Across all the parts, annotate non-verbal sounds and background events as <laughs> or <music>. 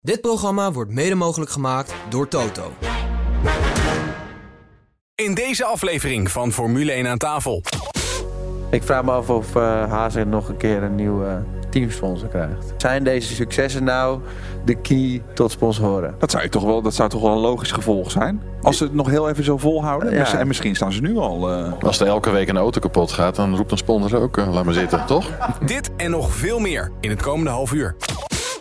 Dit programma wordt mede mogelijk gemaakt door Toto. In deze aflevering van Formule 1 aan tafel. Ik vraag me af of uh, Hazen nog een keer een nieuwe teamsponsor krijgt. Zijn deze successen nou de key tot sponsoren? Dat zou, je toch wel, dat zou toch wel een logisch gevolg zijn? Als ze het nog heel even zo volhouden. Ja. En misschien staan ze nu al... eh, Als er elke week een auto kapot gaat, dan roept een sponsor ook, eh, laat maar zitten, toch? Dit en nog veel meer in het komende half uur.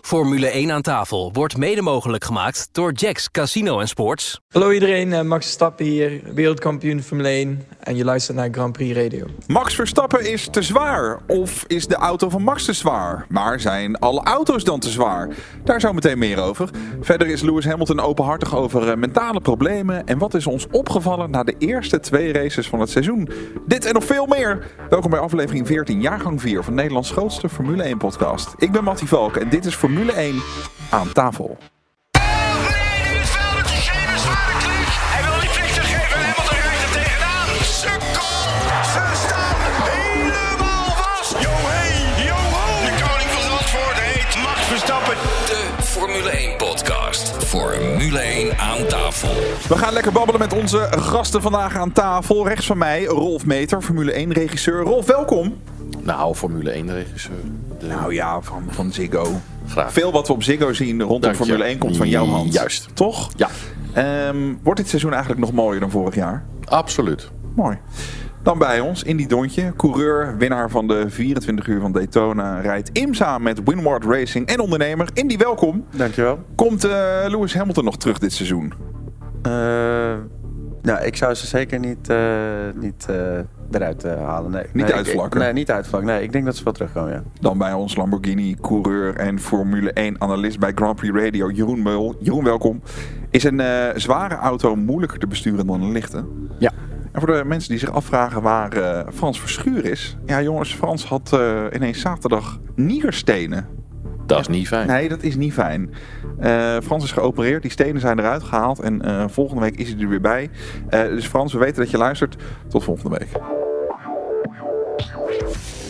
Formule 1 aan tafel wordt mede mogelijk gemaakt door Jacks Casino en Sports. Hallo iedereen, eh, Max Verstappen hier, wereldkampioen Formule 1 en je luistert naar Grand Prix Radio. Max Verstappen is te zwaar. Of is de auto van Max te zwaar? Maar zijn alle auto's dan te zwaar? Daar zo meteen meer over. Verder is Lewis Hamilton openhartig over eh, mentale problemen. En wat is ons opgevallen na de eerste twee races van het seizoen? Dit en nog veel meer. Welkom bij aflevering 14, jaargang 4 van Nederlands grootste Formule 1 podcast. Ik ben Mattie Valk en dit is Formule 1 aan tafel. Beneden het veld met die gele zware klus. Hij wil die flik geven en Hamilton rijdt er tegenaan. Sukkel. Ze staan helemaal vast. Yo hey, yo ho. De koning van Zandvoort heet Max Verstappen. De Formule 1 podcast. Formule 1 aan tafel. We gaan lekker babbelen met onze gasten vandaag aan tafel. Rechts van mij Rolf Meter, Formule 1 regisseur. Rolf, welkom. Nou, Formule 1 regisseur. De- Nou ja, van, van Ziggo. Graag. Veel wat we op Ziggo zien rondom Dank je. Formule 1 komt van jouw hand. Juist. Toch? Ja, Ehm, wordt dit seizoen eigenlijk nog mooier dan vorig jaar? absoluut. Mooi. Dan bij ons, Indy Dontje, coureur, winnaar van de 24 uur van Daytona, rijdt IMSA met Winward Racing en ondernemer. Indy, welkom. Dankjewel. Komt eh, Lewis Hamilton nog terug dit seizoen? Eh nou, ik zou ze zeker niet, eh, niet eh, eruit eh, halen. Nee. Niet nee, uitvlakken? Ik, nee, niet uitvlakken. Nee, ik denk dat ze wel terugkomen, ja. Dan bij ons Lamborghini-coureur en Formule 1-analyst bij Grand Prix Radio, Jeroen Meul. Jeroen, welkom. Is een eh, zware auto moeilijker te besturen dan een lichte? Ja. En voor de mensen die zich afvragen waar eh, Frans Verschuur is. Ja, jongens, Frans had eh, ineens zaterdag nierstenen. Dat is niet fijn. Nee, dat is niet fijn. Eh, Frans is geopereerd, die stenen zijn eruit gehaald. En eh, volgende week is hij er weer bij. Eh, dus Frans, we weten dat je luistert. Tot volgende week.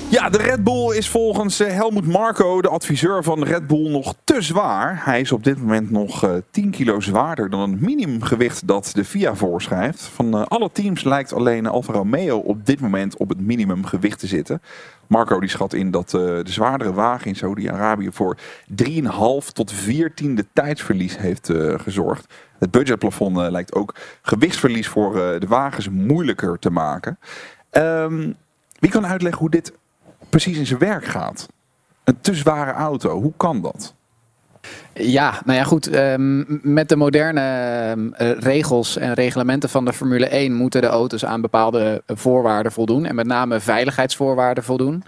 Ja, de Red Bull is volgens eh, Helmut Marko, de adviseur van Red Bull, nog te zwaar. Hij is op dit moment nog eh, 10 kilo zwaarder dan het minimumgewicht dat de FIA voorschrijft. Van eh, alle teams lijkt alleen Alfa Romeo op dit moment op het minimumgewicht te zitten. Marco die schat in dat eh, de zwaardere wagen in Saudi-Arabië voor 3,5 tot 4 tiende tijdsverlies heeft eh, gezorgd. Het budgetplafond eh, lijkt ook gewichtsverlies voor eh, de wagens moeilijker te maken. Ehm, wie kan uitleggen hoe dit precies in zijn werk gaat? Een te zware auto, hoe kan dat? Ja, nou ja, goed. ehm, met de moderne ehm, eh, regels en reglementen van de Formule 1 moeten de auto's aan bepaalde eh, voorwaarden voldoen. En met name veiligheidsvoorwaarden voldoen.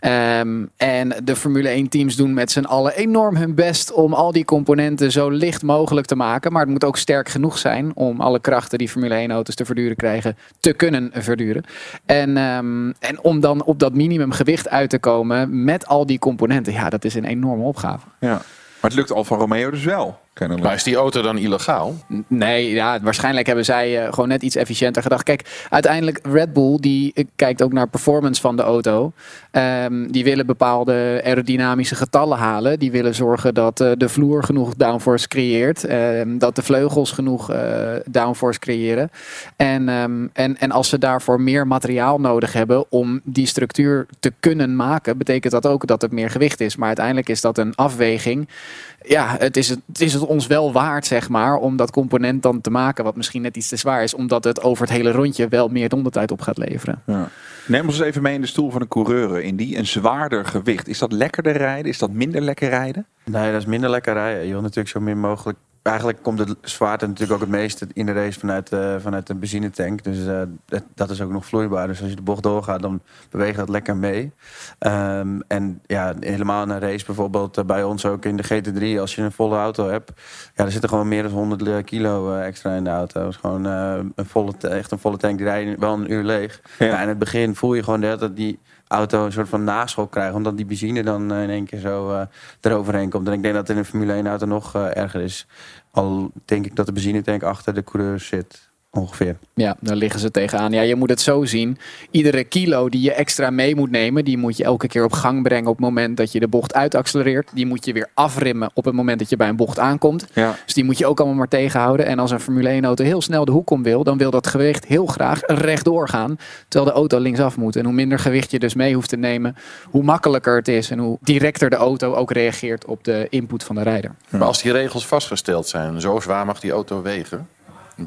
Ehm, en de Formule 1 teams doen met z'n allen enorm hun best om al die componenten zo licht mogelijk te maken. Maar het moet ook sterk genoeg zijn om alle krachten die Formule 1 auto's te verduren krijgen, te kunnen verduren. En, en om dan op dat minimumgewicht uit te komen met al die componenten, ja, dat is een enorme opgave. Ja. Maar het lukt Alfa Romeo dus wel. kennelijk. Maar is die auto dan illegaal? Nee, ja, waarschijnlijk hebben zij eh, gewoon net iets efficiënter gedacht. Kijk, uiteindelijk Red Bull die eh, kijkt ook naar performance van de auto. Ehm, die willen bepaalde aerodynamische getallen halen. Die willen zorgen dat eh, de vloer genoeg downforce creëert. ehm, dat de vleugels genoeg eh, downforce creëren. En, ehm, en, en als ze daarvoor meer materiaal nodig hebben om die structuur te kunnen maken, betekent dat ook dat het meer gewicht is. Maar uiteindelijk is dat een afweging ja, het is het, is het ons wel waard, zeg maar, om dat component dan te maken, wat misschien net iets te zwaar is, omdat het over het hele rondje wel meer rondetijd op gaat leveren. Ja. Neem ons eens even mee in de stoel van een coureur. In die een zwaarder gewicht. Is dat lekkerder rijden? Is dat minder lekker rijden? Nee, dat is minder lekker rijden. Je wil natuurlijk zo min mogelijk... Eigenlijk komt het zwaarte natuurlijk ook het meest in de race vanuit, eh, vanuit de benzinetank. Dus eh, dat, dat is ook nog vloeibaar. Dus als je de bocht doorgaat, dan beweegt dat lekker mee. Ehm, en ja, helemaal in een race bijvoorbeeld eh, bij ons ook in de GT3. Als je een volle auto hebt, ja, er zitten gewoon meer dan 100 kilo extra in de auto. Dat is gewoon een volle, echt een volle tank. Die rijden wel een uur leeg. Ja. Ja. in het begin voel je gewoon tijd die auto een soort van naschok krijgt. Omdat die benzine dan in één keer zo eroverheen komt. En ik denk dat het in een Formule 1 auto nog erger is. Al denk ik dat de benzinetank achter de coureur zit. Ongeveer. Ja, daar liggen ze tegenaan. Ja, je moet het zo zien. Iedere kilo die je extra mee moet nemen, die moet je elke keer op gang brengen op het moment dat je de bocht uitaccelereert. Die moet je weer afremmen op het moment dat je bij een bocht aankomt. Ja. Dus die moet je ook allemaal maar tegenhouden. En als een Formule 1-auto heel snel de hoek om wil, dan wil dat gewicht heel graag rechtdoor gaan. Terwijl de auto linksaf moet. En hoe minder gewicht je dus mee hoeft te nemen, hoe makkelijker het is. En hoe directer de auto ook reageert op de input van de rijder. Maar als die regels vastgesteld zijn, zo zwaar mag die auto wegen.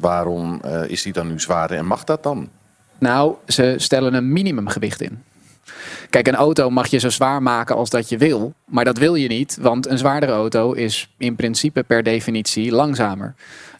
Waarom eh, is die dan nu zwaarder en mag dat dan? Nou, ze stellen een minimumgewicht in. Kijk, een auto mag je zo zwaar maken als dat je wil. Maar dat wil je niet, want een zwaardere auto is in principe per definitie langzamer.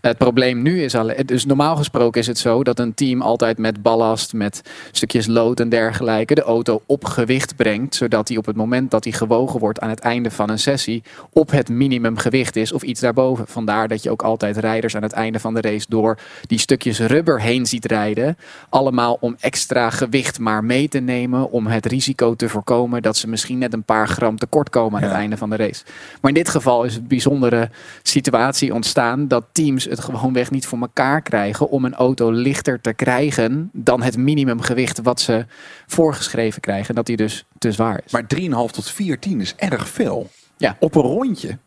Het probleem nu is alleen. Dus normaal gesproken is het zo dat een team altijd met ballast, met stukjes lood en dergelijke. de auto op gewicht brengt. Zodat hij op het moment dat hij gewogen wordt aan het einde van een sessie. op het minimumgewicht is of iets daarboven. Vandaar dat je ook altijd rijders aan het einde van de race. door die stukjes rubber heen ziet rijden. Allemaal om extra gewicht maar mee te nemen. om het risico te voorkomen dat ze misschien net een paar gram tekort komen aan het einde van de race. Maar in dit geval is een bijzondere situatie ontstaan dat teams het gewoonweg niet voor elkaar krijgen om een auto lichter te krijgen dan het minimumgewicht wat ze voorgeschreven krijgen. Dat die dus te zwaar is. Maar 3,5 tot 14 is erg veel. Ja. Op een rondje.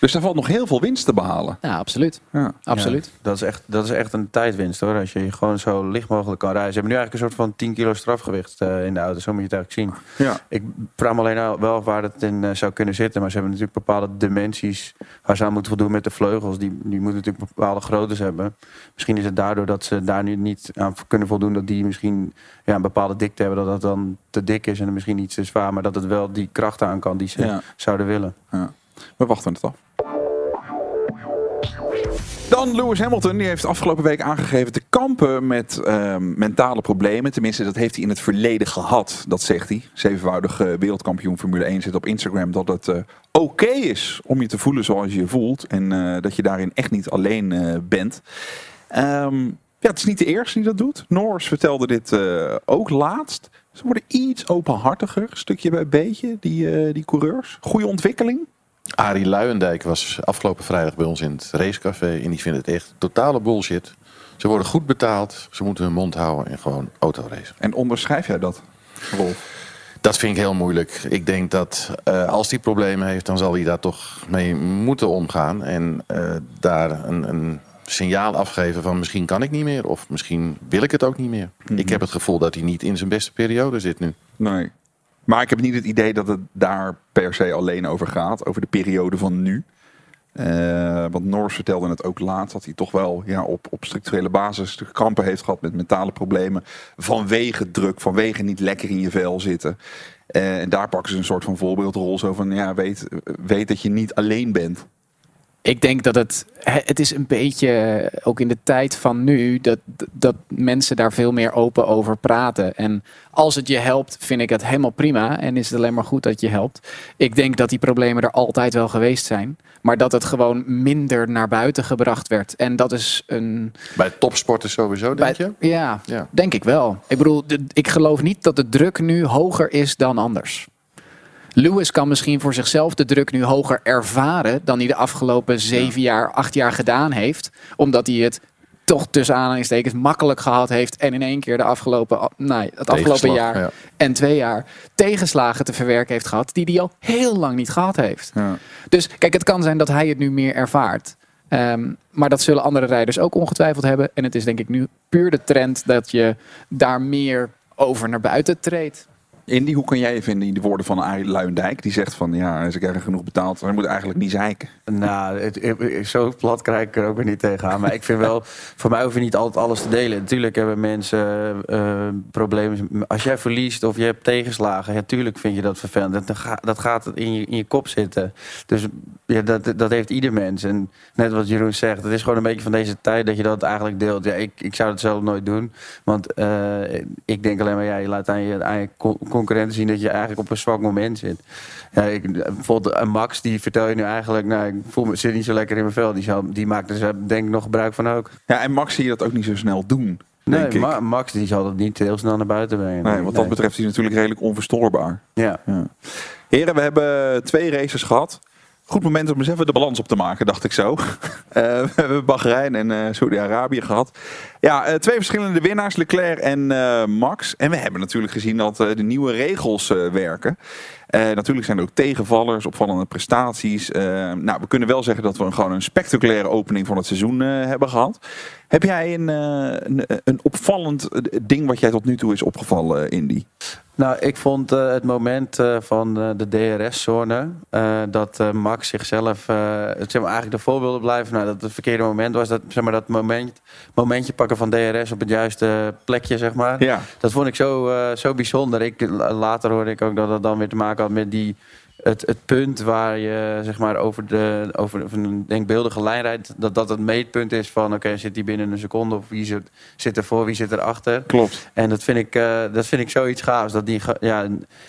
Dus daar valt nog heel veel winst te behalen. Ja, absoluut. Ja. Absoluut. Dat is, echt, dat is echt een tijdwinst hoor. Als je gewoon zo licht mogelijk kan rijden. Ze hebben nu eigenlijk een soort van 10 kilo strafgewicht eh, in de auto. Zo moet je het eigenlijk zien. Ja. Ik vraag me alleen nou wel waar het in eh, zou kunnen zitten. Maar ze hebben natuurlijk bepaalde dimensies waar ze aan moeten voldoen met de vleugels. Die, die moeten natuurlijk bepaalde groottes hebben. Misschien is het daardoor dat ze daar nu niet aan kunnen voldoen. Dat die misschien ja, een bepaalde dikte hebben. Dat dat dan te dik is en misschien niet te zwaar. Maar dat het wel die kracht aan kan die ze Ja. zouden willen. Ja. We wachten het af. Dan Lewis Hamilton, die heeft afgelopen week aangegeven te kampen met ehm, mentale problemen. Tenminste, dat heeft hij in het verleden gehad, dat zegt hij. Zevenvoudig eh, wereldkampioen Formule 1 zit op Instagram dat het eh, oké is om je te voelen zoals je je voelt. En eh, dat je daarin echt niet alleen bent. Ehm, ja, het is niet de eerste die dat doet. Norris vertelde dit ook laatst. Ze worden iets openhartiger, stukje bij beetje, die, die coureurs. Goede ontwikkeling. Arie Luijendijk was afgelopen vrijdag bij ons in het racecafé. En die vindt het echt totale bullshit. Ze worden goed betaald. Ze moeten hun mond houden en gewoon autoracen. En onderschrijf jij dat, Rolf? Dat vind ik heel moeilijk. Ik denk dat eh, als hij problemen heeft, dan zal hij daar toch mee moeten omgaan. En eh, daar een, een signaal afgeven van misschien kan ik niet meer. Of misschien wil ik het ook niet meer. Ik heb het gevoel dat hij niet in zijn beste periode zit nu. Nee. Maar ik heb niet het idee dat het daar per se alleen over gaat. Over de periode van nu. Eh, want Norris vertelde het ook laatst. Dat hij toch wel ja, op, op structurele basis de kampen heeft gehad met mentale problemen. Vanwege druk, vanwege niet lekker in je vel zitten. Eh, en daar pakken ze een soort van voorbeeldrol. Zo van, ja, weet, weet dat je niet alleen bent. Ik denk dat het, het is een beetje, ook in de tijd van nu, dat, dat mensen daar veel meer open over praten. En als het je helpt, vind ik het helemaal prima. En is het alleen maar goed dat je helpt. Ik denk dat die problemen er altijd wel geweest zijn. Maar dat het gewoon minder naar buiten gebracht werd. En dat is een... Bij topsporters sowieso, denk bij- je? Ja, Ja. denk ik wel. Ik bedoel, ik geloof niet dat de druk nu hoger is dan anders. Lewis kan misschien voor zichzelf de druk nu hoger ervaren dan hij de afgelopen zeven jaar, acht jaar gedaan heeft. Omdat hij het toch tussen aanhalingstekens makkelijk gehad heeft. En in één keer de afgelopen, nou, het afgelopen jaar ja. en twee jaar tegenslagen te verwerken heeft gehad. Die hij al heel lang niet gehad heeft. Ja. Dus kijk, het kan zijn dat hij het nu meer ervaart. Ehm, maar dat zullen andere rijders ook ongetwijfeld hebben. En het is denk ik nu puur de trend dat je daar meer over naar buiten treedt. Indy, hoe kan jij je vinden in de woorden van Arie Luijendijk? Die zegt van, ja, ze krijgen genoeg betaald. Hij moet eigenlijk niet zeiken. Nou, het, zo plat krijg ik er ook weer niet tegenaan. Maar ik vind wel, <laughs> voor mij hoef je niet altijd alles te delen. Natuurlijk hebben mensen eh, problemen. Als jij verliest of je hebt tegenslagen, ja, tuurlijk vind je dat vervelend. Dat, ga- dat gaat in je, in je kop zitten. Dus ja, dat, dat heeft ieder mens. En net wat Jeroen zegt, het is gewoon een beetje van deze tijd dat je dat eigenlijk deelt. Ja, ik, ik zou het zelf nooit doen. Want eh, ik denk alleen maar, ja, je laat aan je, aan je concurrenten zien dat je eigenlijk op een zwak moment zit. Ja, ik, bijvoorbeeld eh, Max, die vertel je nu eigenlijk, nou, ik voel me, zit niet zo lekker in mijn vel. Die, zal, die maakt er dus, denk ik nog gebruik van ook. Ja, en Max zie je dat ook niet zo snel doen, Nee, denk ik. Ma- Max die zal dat niet heel snel naar buiten brengen. Nee, wat dat betreft is hij natuurlijk redelijk onverstoorbaar. Ja. Ja. Heren, we hebben twee races gehad. Goed moment om eens even de balans op te maken, dacht ik zo. <laughs> Eh, we hebben Bahrein en eh Saudi-Arabië gehad. Ja, eh, twee verschillende winnaars, Leclerc en Max. En we hebben natuurlijk gezien dat de nieuwe regels werken. Natuurlijk zijn er ook tegenvallers, opvallende prestaties. Nou, we kunnen wel zeggen dat we een, gewoon een spectaculaire opening van het seizoen hebben gehad. Heb jij een, een, opvallend ding wat jij tot nu toe is opgevallen, Indy? Nou, ik vond eh, het moment eh, van eh, de DRS-zone, dat Max zichzelf, zeg maar, eigenlijk de voorbeelden blijven, nou, dat het verkeerde moment was, dat, zeg maar, dat moment, momentje pakken van DRS op het juiste plekje, zeg maar. Ja. Dat vond ik zo, zo bijzonder. Ik, later hoorde ik ook dat het dan weer te maken had met die, het, het punt waar je zeg maar, over, de, over een denkbeeldige lijn rijdt. Dat dat het meetpunt is van oké, zit die binnen een seconde of wie zit, zit er voor, wie zit er achter. Klopt. En dat vind ik, eh, dat vind ik zoiets gaafs. Dat die, ja,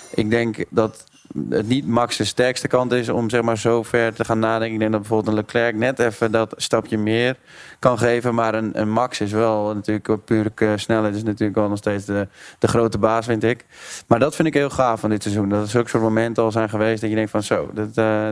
ik denk dat het niet Max de sterkste kant is om zeg maar, zo ver te gaan nadenken. Ik denk dat bijvoorbeeld een Leclerc net even dat stapje meer kan geven. Maar een, Max is wel natuurlijk pure eh, snelheid. is natuurlijk wel nog steeds de, de grote baas, vind ik. Maar dat vind ik heel gaaf van dit seizoen. Dat er zulke soort momenten al zijn geweest dat je denkt van zo. Dat, eh,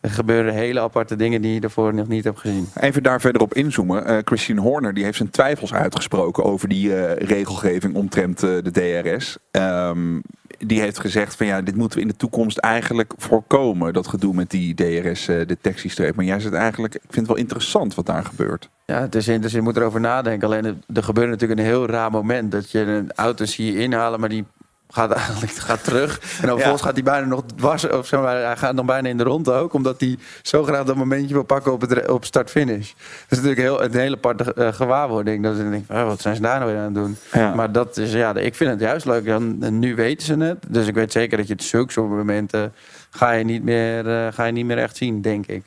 er gebeuren hele aparte dingen die je ervoor nog niet hebt gezien. Even daar verder op inzoomen. Eh Christine Horner die heeft zijn twijfels uitgesproken over die regelgeving omtrent de DRS. Ehm, die heeft gezegd van ja, dit moeten we in de toekomst eigenlijk voorkomen. Dat gedoe met die DRS-detectiestreep. maar jij zegt eigenlijk, ik vind het wel interessant wat daar gebeurt. Ja, het is in, dus je moet erover nadenken. Alleen er- gebeurt natuurlijk een heel raar moment. Dat je een auto zie inhalen, maar die gaat eigenlijk gaat terug. En dan vervolgens gaat hij bijna nog dwars. Of zeg maar, hij gaat dan bijna in de ronde ook. Omdat hij zo graag dat momentje wil pakken op, het, op start-finish. Dat is natuurlijk heel, een hele aparte eh, gewaarwording. Dat je denkt, oh, wat zijn ze daar nou weer aan het doen? Ja. Maar dat is, ja, ik vind het juist leuk. Dan, nu weten ze het. Dus ik weet zeker dat je het zulke soort momenten... Ga je, niet meer, eh, ga je niet meer echt zien, denk ik.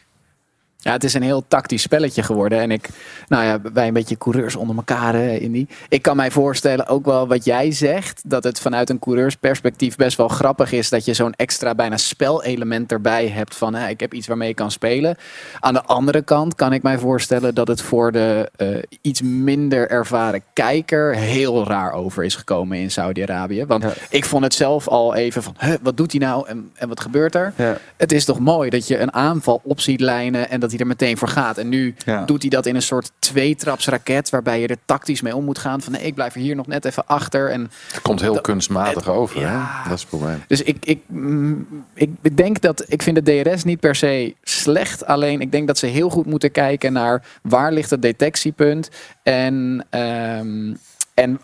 Ja, het is een heel tactisch spelletje geworden. En ik, nou ja, wij een beetje coureurs onder elkaar, hè, Indy. Ik kan mij voorstellen, ook wel wat jij zegt, dat het vanuit een coureursperspectief best wel grappig is dat je zo'n extra bijna spelelement erbij hebt van, hè, ik heb iets waarmee ik kan spelen. Aan de andere kant kan ik mij voorstellen dat het voor de eh, iets minder ervaren kijker heel raar over is gekomen in Saudi-Arabië. Want Ja. ik vond het zelf al even van, huh, wat doet hij nou en, en wat gebeurt er? Ja. Het is toch mooi dat je een aanval op ziet lijnen en dat hij er meteen voor gaat. En nu Ja. doet hij dat in een soort tweetrapsraket waarbij je er tactisch mee om moet gaan. Van nee, ik blijf er hier nog net even achter. En Het komt heel Dat- kunstmatig over. ja. Hè? Dat is het probleem. dus ik, ik, mm, ik ik denk dat ik vind de DRS niet per se slecht. Alleen ik denk dat ze heel goed moeten kijken naar waar ligt het detectiepunt en ehm, en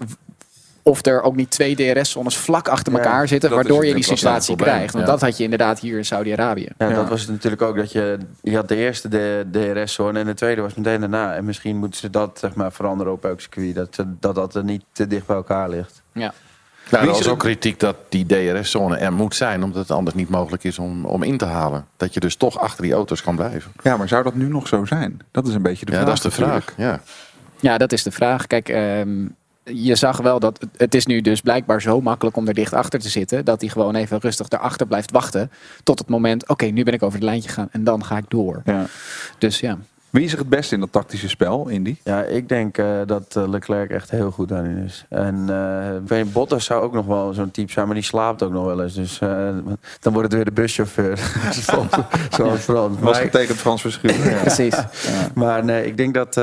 of er ook niet twee DRS-zones vlak achter Ja, elkaar zitten, waardoor je die situatie krijgt. Want ja. dat had je inderdaad hier in Saudi-Arabië. Ja, Ja. dat was het natuurlijk ook dat je, je had de eerste de DRS-zone en de tweede was meteen daarna. En misschien moeten ze dat zeg maar, veranderen op elk circuit. Dat, dat dat er niet te dicht bij elkaar ligt. Ja. Nou, er was er- ook kritiek dat die DRS-zone er moet zijn, omdat het anders niet mogelijk is om, om in te halen. Dat je dus toch achter die auto's kan blijven. Ja, maar zou dat nu nog zo zijn? Dat is een beetje de ja, vraag. dat is de natuurlijk. vraag. Ja. Ja, dat is de vraag. Kijk, ehm, je zag wel dat het- is nu dus blijkbaar zo makkelijk om er dicht achter te zitten. Dat hij gewoon even rustig daarachter blijft wachten. Tot het moment, oké, nu ben ik over het lijntje gegaan en dan ga ik door. Ja. Dus ja. Wie is er het beste in dat tactische spel, Indy? Ja, ik denk eh, dat eh, Leclerc echt heel goed daarin is. En niet, Bottas zou ook nog wel zo'n type zijn, maar die slaapt ook nog wel eens. Dus dan wordt het weer de buschauffeur. <laughs> Zoals- Frans. Was getekend Frans Verschuren. <laughs> Ja. Precies. maar nee, ik denk dat,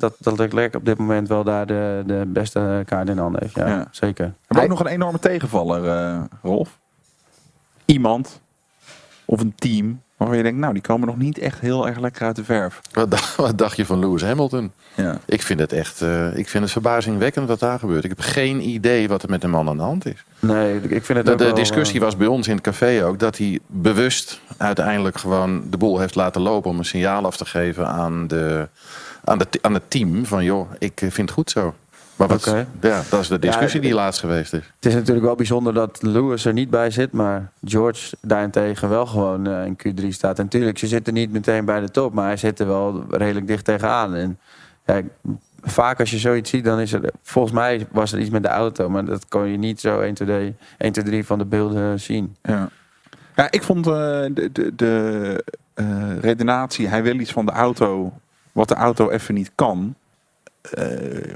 dat, dat Leclerc op dit moment wel daar de, de beste kaart in handen heeft. Ja, Ja. zeker. Hebben we ook nog een enorme tegenvaller, Rolf? Iemand of een team waarvan je denkt, nou, die komen nog niet echt heel erg lekker uit de verf. Wat, dacht, <laughs> wat dacht je van Lewis Hamilton? Ja. Ik vind het echt eh, ik vind het verbazingwekkend wat daar gebeurt. Ik heb geen idee wat er met de man aan de hand is. Nee, ik vind het De, ook de wel, discussie eh, was bij ons in het café ook dat hij bewust uiteindelijk gewoon de boel heeft laten lopen om een signaal af te geven aan, de, aan, de, aan het team van joh, ik eh, vind het goed zo. Maar wat, ja, dat is de discussie Ja, die laatst geweest is. Het is natuurlijk wel bijzonder dat Lewis er niet bij zit, maar George daarentegen wel gewoon eh, in Q3 staat. En natuurlijk, ze zitten niet meteen bij de top, maar hij zit er wel redelijk dicht tegenaan. En ja, vaak als je zoiets ziet, dan is er, volgens mij was er iets met de auto, maar dat kon je niet zo 1, 2, 3, 1, 2, 3 van de beelden zien. Ja. ja, ik vond eh, de, de, de eh, redenatie, hij wil iets van de auto wat de auto even niet kan,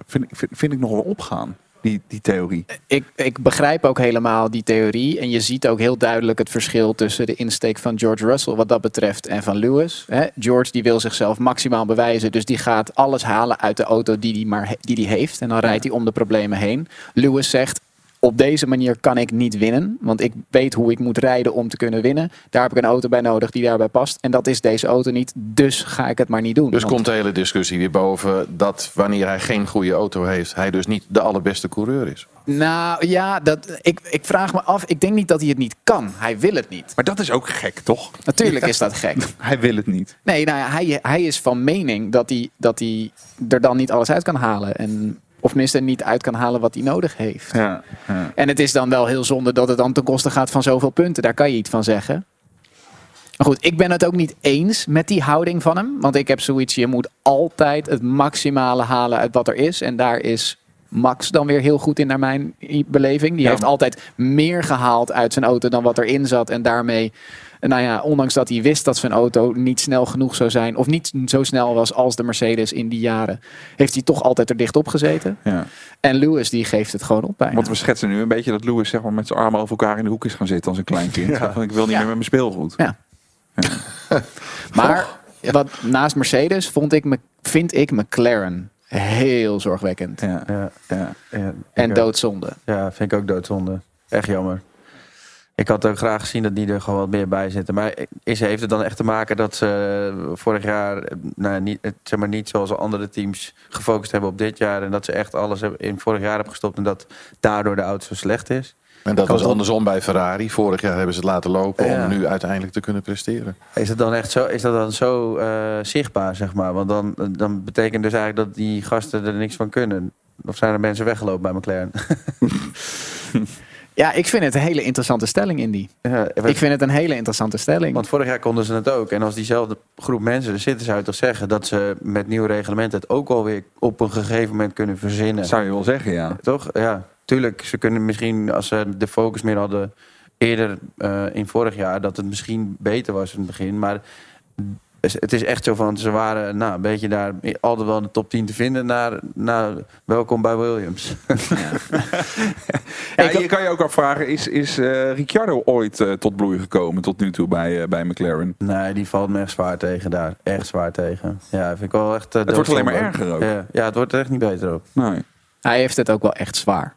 vind, ik- vind, vind ik nog wel opgaan. die, die theorie. Ik, ik begrijp ook helemaal die theorie. En je ziet ook heel duidelijk het verschil tussen de insteek van George Russell wat dat betreft en van Lewis. George die wil zichzelf maximaal bewijzen. Dus die gaat alles halen uit de auto die hij maar he- die die heeft. En dan rijdt hij om de problemen heen. Lewis zegt. Op deze manier kan ik niet winnen. Want ik weet hoe ik moet rijden om te kunnen winnen. Daar heb ik een auto bij nodig die daarbij past. En dat is deze auto niet. Dus ga ik het maar niet doen. Dus Want- komt de hele discussie weer boven dat wanneer hij geen goede auto heeft, hij dus niet de allerbeste coureur is. Nou ja, dat, ik, ik vraag me af. Ik denk niet dat hij het niet kan. Hij wil het niet. Maar dat is ook gek, toch? Natuurlijk is dat gek. <laughs> Hij wil het niet. Nee, nou ja, hij, hij is van mening dat hij, dat hij er dan niet alles uit kan halen. En, of tenminste niet uit kan halen wat hij nodig heeft. Ja, ja. En het is dan wel heel zonde dat het dan ten koste gaat van zoveel punten. Daar kan je iets van zeggen. Maar goed, ik ben het ook niet eens met die houding van hem. Want ik heb zoiets, je moet altijd het maximale halen uit wat er is. En daar is Max dan weer heel goed in naar mijn beleving. Die Ja. heeft altijd meer gehaald uit zijn auto dan wat erin zat. En daarmee, nou ja, ondanks dat hij wist dat zijn auto niet snel genoeg zou zijn. Of niet zo snel was als de Mercedes in die jaren. Heeft hij toch altijd er dicht op gezeten. Ja. En Lewis die geeft het gewoon op bijna. Want we schetsen nu een beetje dat Lewis zeg maar, met zijn armen over elkaar in de hoek is gaan zitten als een klein kind. Van, ik wil niet Ja. meer met mijn speelgoed. Ja. <laughs> Maar wat, naast Mercedes vond ik, me- vind ik McLaren heel zorgwekkend. Ja. Ja, ja. En doodzonde. Ja, vind ik ook doodzonde. Echt jammer. Ik had ook graag gezien dat die er gewoon wat meer bij zitten. Maar is, heeft het dan echt te maken dat ze vorig jaar eh, nou, niet, het, zeg maar niet zoals andere teams gefocust hebben op dit jaar. En dat ze echt alles hebben in vorig jaar hebben gestopt. En dat daardoor de auto zo slecht is. En dat Kan was andersom bij Ferrari. Vorig jaar hebben ze het laten lopen Ja. om nu uiteindelijk te kunnen presteren. Is dat dan echt zo, is dat dan zo eh, zichtbaar, zeg maar? Want dan, dan betekent dus eigenlijk dat die gasten er niks van kunnen. Of zijn er mensen weggelopen bij McLaren? <laughs> Ja, ik vind het een hele interessante stelling, Indy. ja, Ik vind het een hele interessante stelling. Want vorig jaar konden ze het ook. En als diezelfde groep mensen er zitten, zou je toch zeggen dat ze met nieuwe reglementen het ook alweer op een gegeven moment kunnen verzinnen. Zou je wel zeggen, ja. Toch? Ja, tuurlijk. Ze kunnen misschien, als ze de focus meer hadden eerder eh, in vorig jaar, dat het misschien beter was in het begin. Maar het is echt zo van, ze waren nou, een beetje daar altijd wel in de top 10 te vinden. Naar, nou, welkom bij Williams. Ja, <laughs> je kan je ook afvragen, is, is eh, Ricciardo ooit eh, tot bloei gekomen tot nu toe bij, eh, bij McLaren? nee, die valt me echt zwaar tegen daar. Echt zwaar tegen. Ja, vind ik wel echt... Het wordt alleen maar erger ook. Ja, ja, het wordt er echt niet beter op. Nee. Hij heeft het ook wel echt zwaar.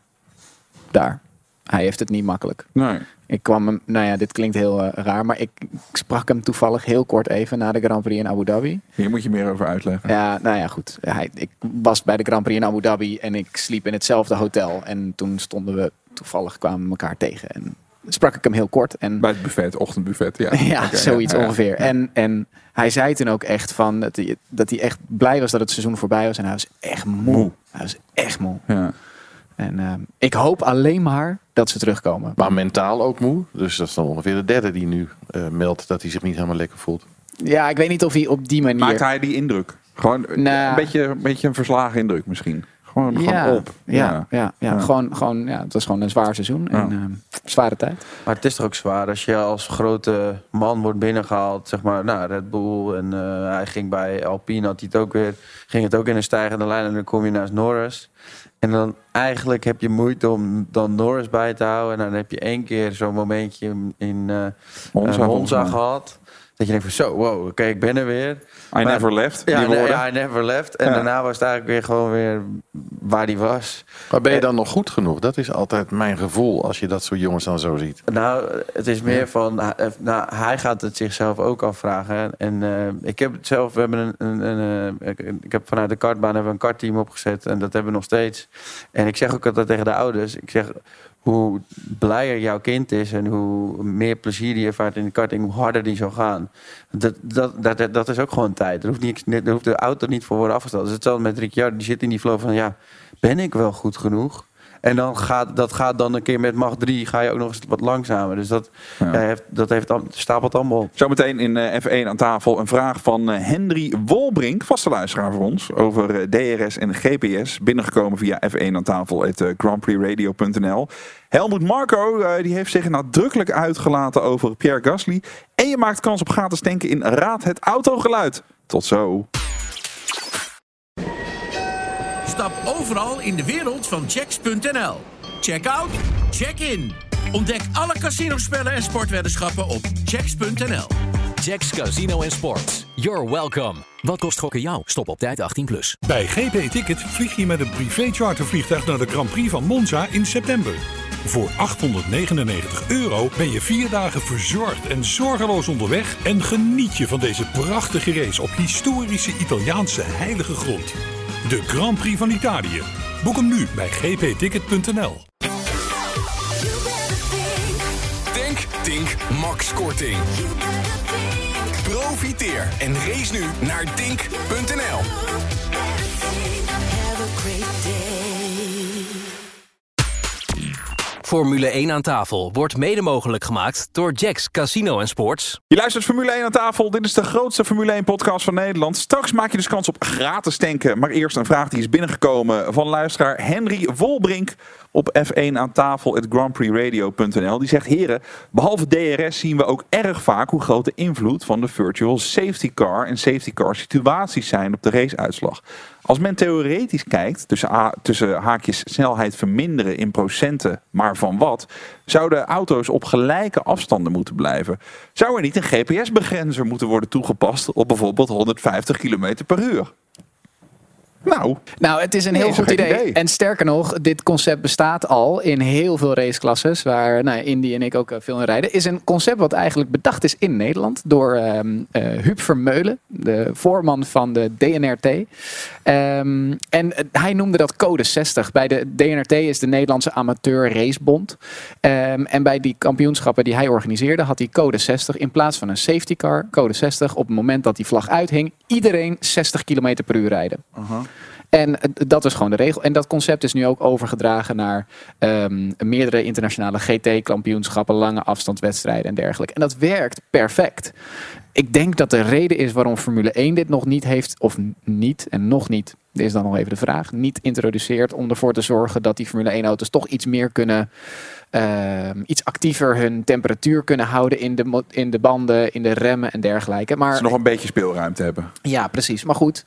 Daar. Hij heeft het niet makkelijk. nee. Ik kwam hem, nou ja, dit klinkt heel eh, raar, maar ik, ik sprak hem toevallig heel kort even na de Grand Prix in Abu Dhabi. Hier moet je meer over uitleggen. Ja, nou ja, goed. Hij, ik was bij de Grand Prix in Abu Dhabi en ik sliep in hetzelfde hotel. En toen stonden we, toevallig kwamen we elkaar tegen. En sprak ik hem heel kort. En Bij het buffet, ochtendbuffet. Ja, <laughs> ja, zoiets ja, ja. ongeveer. En, en hij zei toen ook echt van dat hij, dat hij echt blij was dat het seizoen voorbij was. En hij was echt moe. Moe. Hij was echt moe. Ja. En ehm, ik hoop alleen maar dat ze terugkomen. Maar mentaal ook moe. Dus dat is dan ongeveer de derde die nu eh, meldt dat hij zich niet helemaal lekker voelt. Ja, ik weet niet of hij op die manier... Maakt hij die indruk? Gewoon eh, Nou. een, beetje, een beetje een verslagen indruk misschien. Gewoon, gewoon op. Ja, ja, ja, Ja. Gewoon, gewoon, ja, het was gewoon een zwaar seizoen en ehm, zware tijd. Maar het is toch ook zwaar als je als grote man wordt binnengehaald, zeg maar, nou, Red Bull. En eh, hij ging bij Alpine, had hij het ook weer, ging het ook in een stijgende lijn. En dan kom je naast Norris. En dan eigenlijk heb je moeite om dan Norris bij te houden. En dan heb je één keer zo'n momentje in eh Monza, eh, Monza gehad. Dat je denkt van zo, wow, oké, ik ben er weer. I Maar- never left, Ja, die woorden. ja, I never left. En Ja. daarna was het eigenlijk weer gewoon weer waar hij was. Maar ben je dan nog goed genoeg? Dat is altijd mijn gevoel als je dat soort jongens dan zo ziet. Nou, het is meer van, hij- nou, hij gaat het zichzelf ook afvragen. En eh, ik heb het zelf, we hebben een, een, een, eh, ik, ik heb vanuit de kartbaan hebben we een kartteam opgezet en dat hebben we nog steeds. En ik zeg ook altijd tegen de ouders, ik zeg, hoe blijer jouw kind is en hoe meer plezier die ervaart in de karting, hoe harder die zal gaan. Dat, dat, dat, dat is ook gewoon tijd. Er hoeft, niet, er hoeft de auto niet voor worden afgesteld. Is hetzelfde met Ricciardo, die zit in die flow van, ja, ben ik wel goed genoeg? En dan gaat dat gaat dan een keer met macht 3, ga je ook nog eens wat langzamer. Dus dat, Ja. ja, heeft, dat heeft, stapelt allemaal op. Zometeen in eh, F1 aan tafel een vraag van eh, Henry Wolbrink, vaste luisteraar voor ons, over eh, DRS en GPS. Binnengekomen via F1 aan tafel, het grandprixradio.nl. Helmut Marco die heeft zich nadrukkelijk uitgelaten over Pierre Gasly. En je maakt kans op gratis tanken in Raad het Autogeluid. Tot zo. Stap overal in de wereld van checks.nl. Check out, check in. Ontdek alle casinospellen en sportweddenschappen op checks.nl. Jacks Casino en Sports. You're welcome. Wat kost gokken jou? Stop op tijd 18+. Plus. Bij GP Ticket vlieg je met een privé chartervliegtuig naar de Grand Prix van Monza in september. Voor 899 euro ben je vier dagen verzorgd en zorgeloos onderweg en geniet je van deze prachtige race op historische Italiaanse heilige grond. De Grand Prix van Italië. Boek hem nu bij gpticket.nl. Tank Tink Max Korting. Profiteer en race nu naar dink.nl. Formule 1 aan tafel wordt mede mogelijk gemaakt door Jacks Casino Sports. Je luistert Formule 1 aan tafel. Dit is de grootste Formule 1 podcast van Nederland. Straks maak je dus kans op gratis tanken. Maar eerst een vraag die is binnengekomen van luisteraar Henry Wolbrink op F1 aan tafel grandprixradio.nl. Die zegt, heren, behalve DRS zien we ook erg vaak hoe groot de invloed van de virtual safety car en safety car situaties zijn op de raceuitslag. Als men theoretisch kijkt, tussen, tussen haakjes snelheid verminderen in procenten, maar van wat, zouden auto's op gelijke afstanden moeten blijven. Zou er niet een GPS-begrenzer moeten worden toegepast op bijvoorbeeld 150 km per uur? Nou, Nou, het is een heel goed idee. idee. En sterker nog, dit concept bestaat al in heel veel raceklasses, waar nou, Indy en ik ook eh, veel in rijden. Is een concept wat eigenlijk bedacht is in Nederland door eh, Huub Vermeulen, de voorman van de DNRT. Ehm, en eh, hij noemde dat code 60. Bij de DNRT is de Nederlandse Amateur Racebond. Ehm, en bij die kampioenschappen die hij organiseerde, had hij code 60 in plaats van een safety car. Code 60 op het moment dat die vlag uithing, iedereen 60 km per uur rijden. En eh, dat is gewoon de regel. En dat concept is nu ook overgedragen naar ehm, meerdere internationale GT-kampioenschappen, lange afstandswedstrijden en dergelijke. En dat werkt perfect. Ik denk dat de reden is waarom Formule 1 dit nog niet heeft, of niet en nog niet, is dan nog even de vraag, niet introduceert om ervoor te zorgen dat die Formule 1-auto's toch iets meer kunnen, ehm, iets actiever hun temperatuur kunnen houden in de, in de banden, in de remmen en dergelijke. Maar ze nog een beetje speelruimte hebben. ja, precies. Maar goed,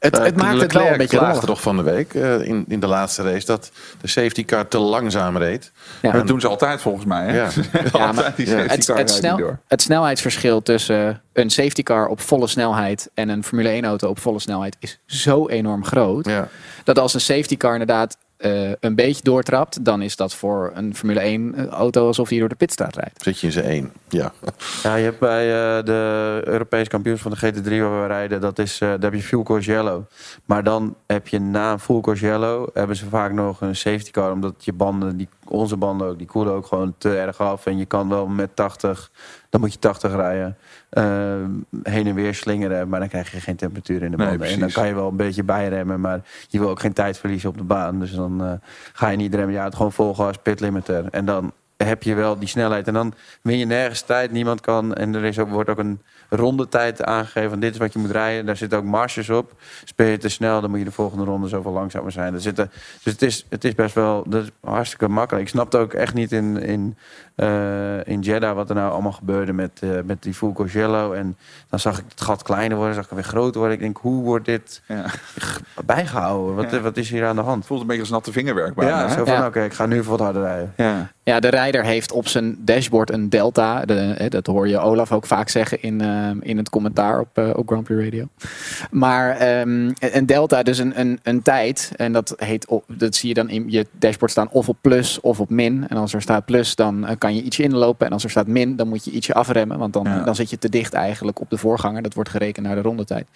het, Eh, het maakt het wel een beetje klaagde toch van de week eh, in, in de laatste race dat de safety car te langzaam reed. Ja. Dat doen ze altijd volgens mij. Hè? Ja. <laughs> Ja, altijd maar die safety het, car het, rijdt snel, die door. het snelheidsverschil tussen een safety car op volle snelheid en een Formule 1 auto op volle snelheid is zo enorm groot. Ja. Dat als een safety car inderdaad eh, een beetje doortrapt, dan is dat voor een Formule 1 auto alsof hij door de pitstraat rijdt. Zit je in zijn één. Ja. <laughs> Ja, je hebt bij eh, de Europese kampioens van de GT3 waar we rijden, dat is, eh, daar heb je full course yellow. Maar dan heb je na een full course yellow, hebben ze vaak nog een safety car, omdat je banden, die, onze banden ook, die koelen ook gewoon te erg af. En je kan wel met 80, dan moet je 80 rijden, eh, heen en weer slingeren, maar dan krijg je geen temperatuur in de Nee, banden. en dan kan je wel een beetje bijremmen, maar je wil ook geen tijd verliezen op de baan. Dus dan eh, ga je niet remmen, ja, het gewoon vol gas, pit limiter. En dan heb je wel die snelheid. En dan win je nergens tijd. Niemand kan. En er is ook, wordt ook een rondetijd aangegeven. Van dit is wat je moet rijden. Daar zitten ook marges op. Speel je te snel, dan moet je de volgende ronde zoveel langzamer zijn. Er zitten, dus het is, het is best wel dat is hartstikke makkelijk. Ik snapte ook echt niet in, in, eh, in Jeddah wat er nou allemaal gebeurde met, eh, met die Yellow. En dan zag ik het gat kleiner worden, zag ik weer groter worden. Ik denk, hoe wordt dit Ja. <laughs> bijgehouden? Wat, Ja. wat is hier aan de hand? voelt een beetje als natte vingerwerk bijna. Ja, zo van, Ja. oké, ik ga nu wat harder rijden. ja. Ja, de rijder heeft op zijn dashboard een delta. De, hè, dat hoor je Olaf ook vaak zeggen in, eh, in het commentaar op, eh, op Grand Prix Radio. Maar ehm, een delta, dus een, een, een tijd. En dat, heet, op- dat zie je dan in je dashboard staan of op plus of op min. En als er staat plus, dan eh, kan je ietsje inlopen. En als er staat min, dan moet je ietsje afremmen. Want dan, Ja. dan zit je te dicht eigenlijk op de voorganger. Dat wordt gerekend naar de rondetijd.